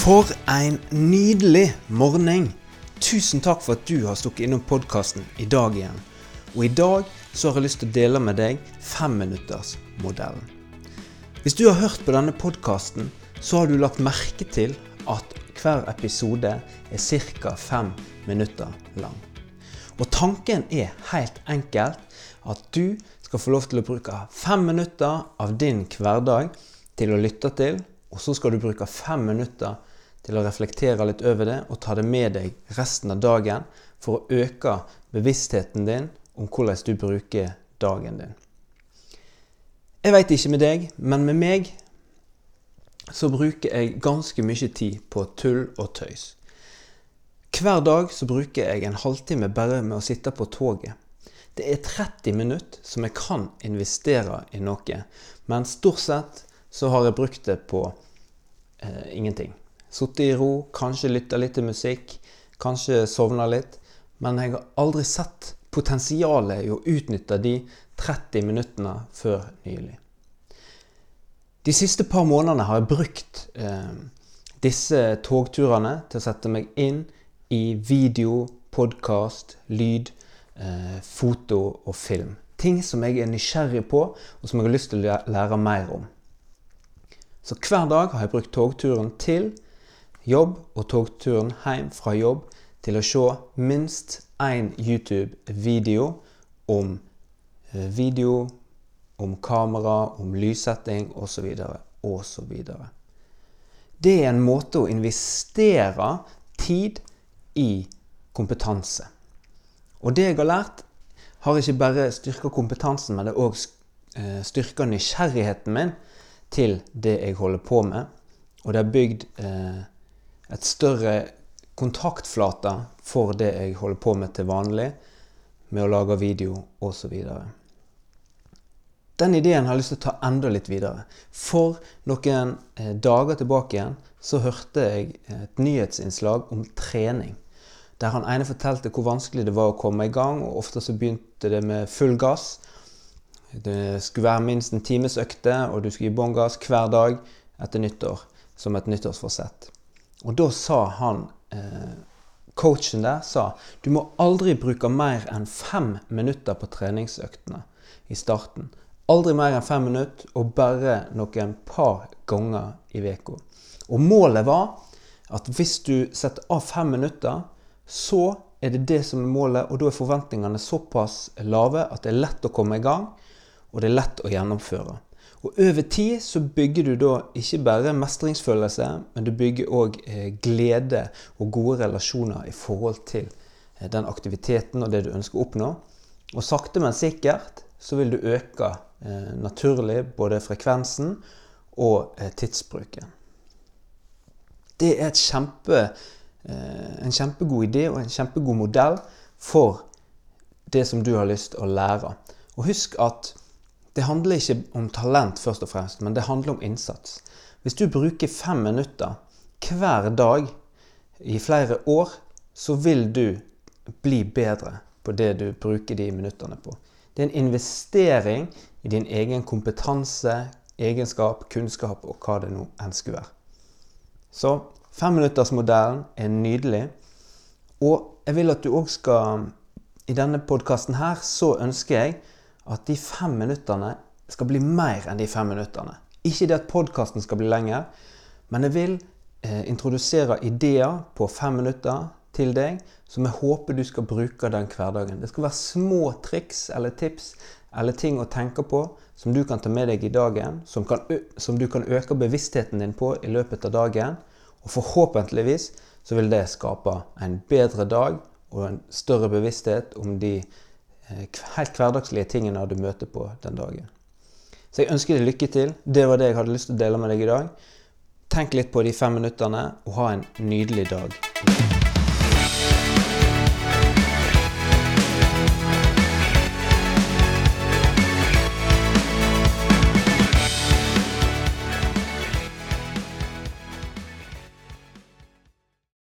For en nydelig morgen! Tusen takk for at du har stukket innom podkasten i dag igjen. Og i dag så har jeg lyst til å dele med deg femminuttersmodellen. Hvis du har hørt på denne podkasten, så har du lagt merke til at hver episode er ca. fem minutter lang. Og tanken er helt enkelt at du skal få lov til å bruke fem minutter av din hverdag til å lytte til og så skal du bruke fem minutter til å reflektere litt over det og ta det med deg resten av dagen for å øke bevisstheten din om hvordan du bruker dagen din. Jeg veit ikke med deg, men med meg så bruker jeg ganske mye tid på tull og tøys. Hver dag så bruker jeg en halvtime bare med å sitte på toget. Det er 30 minutter som jeg kan investere i noe, men stort sett så har jeg brukt det på eh, ingenting. Sittet i ro, kanskje lytta litt til musikk, kanskje sovna litt. Men jeg har aldri sett potensialet i å utnytte de 30 minuttene før nylig. De siste par månedene har jeg brukt eh, disse togturene til å sette meg inn i video, podkast, lyd, eh, foto og film. Ting som jeg er nysgjerrig på, og som jeg har lyst til å lære mer om. Så hver dag har jeg brukt togturen til jobb og togturen hjem fra jobb til å se minst én YouTube-video om eh, video, om kamera, om lyssetting osv. osv. Det er en måte å investere tid i kompetanse. Og det jeg har lært, har ikke bare styrka kompetansen, men det har òg eh, styrka nysgjerrigheten min til det jeg holder på med. Og det har bygd eh, et større kontaktflate for det jeg holder på med til vanlig, med å lage video osv. Den ideen har jeg lyst til å ta enda litt videre. For noen eh, dager tilbake igjen så hørte jeg et nyhetsinnslag om trening. Der han ene fortalte hvor vanskelig det var å komme i gang, og ofte så begynte det med full gass. Det skulle være minst en times økte, og du skulle gi bånn gass hver dag etter nyttår som et nyttårsforsett. Og da sa han, eh, coachen der, sa du må aldri bruke mer enn fem minutter på treningsøktene i starten. Aldri mer enn fem minutter, og bare noen par ganger i uka. Og målet var at hvis du setter av fem minutter, så er det det som er målet, og da er forventningene såpass lave at det er lett å komme i gang og det er lett å gjennomføre. Og Over tid så bygger du da ikke bare mestringsfølelse, men du bygger òg eh, glede og gode relasjoner i forhold til eh, den aktiviteten og det du ønsker å oppnå. Og sakte, men sikkert så vil du øke eh, naturlig både frekvensen og tidsbruken. Det er kjempe, en kjempegod idé og en kjempegod modell for det som du har lyst å lære. Og husk at det handler ikke om talent først og fremst, men det handler om innsats. Hvis du bruker fem minutter hver dag i flere år, så vil du bli bedre på det du bruker de minuttene på. Det er en investering i din egen kompetanse, egenskap, kunnskap og hva det nå enn skulle være. Så femminuttersmodellen er nydelig. Og jeg vil at du òg skal I denne podkasten her så ønsker jeg at de fem minuttene skal bli mer enn de fem minuttene. Ikke det at podkasten skal bli lenger, men jeg vil eh, introdusere ideer på fem minutter til deg som jeg håper du skal bruke den hverdagen. Det skal være små triks eller tips eller ting å tenke på som du kan ta med deg i dagen, som, kan, som du kan øke bevisstheten din på i løpet av dagen. Og forhåpentligvis så vil det skape en bedre dag og en større bevissthet om de helt hverdagslige tingene du møter på den dagen. Så jeg ønsker deg lykke til. Det var det jeg hadde lyst til å dele med deg i dag. Tenk litt på de fem minuttene, og ha en nydelig dag.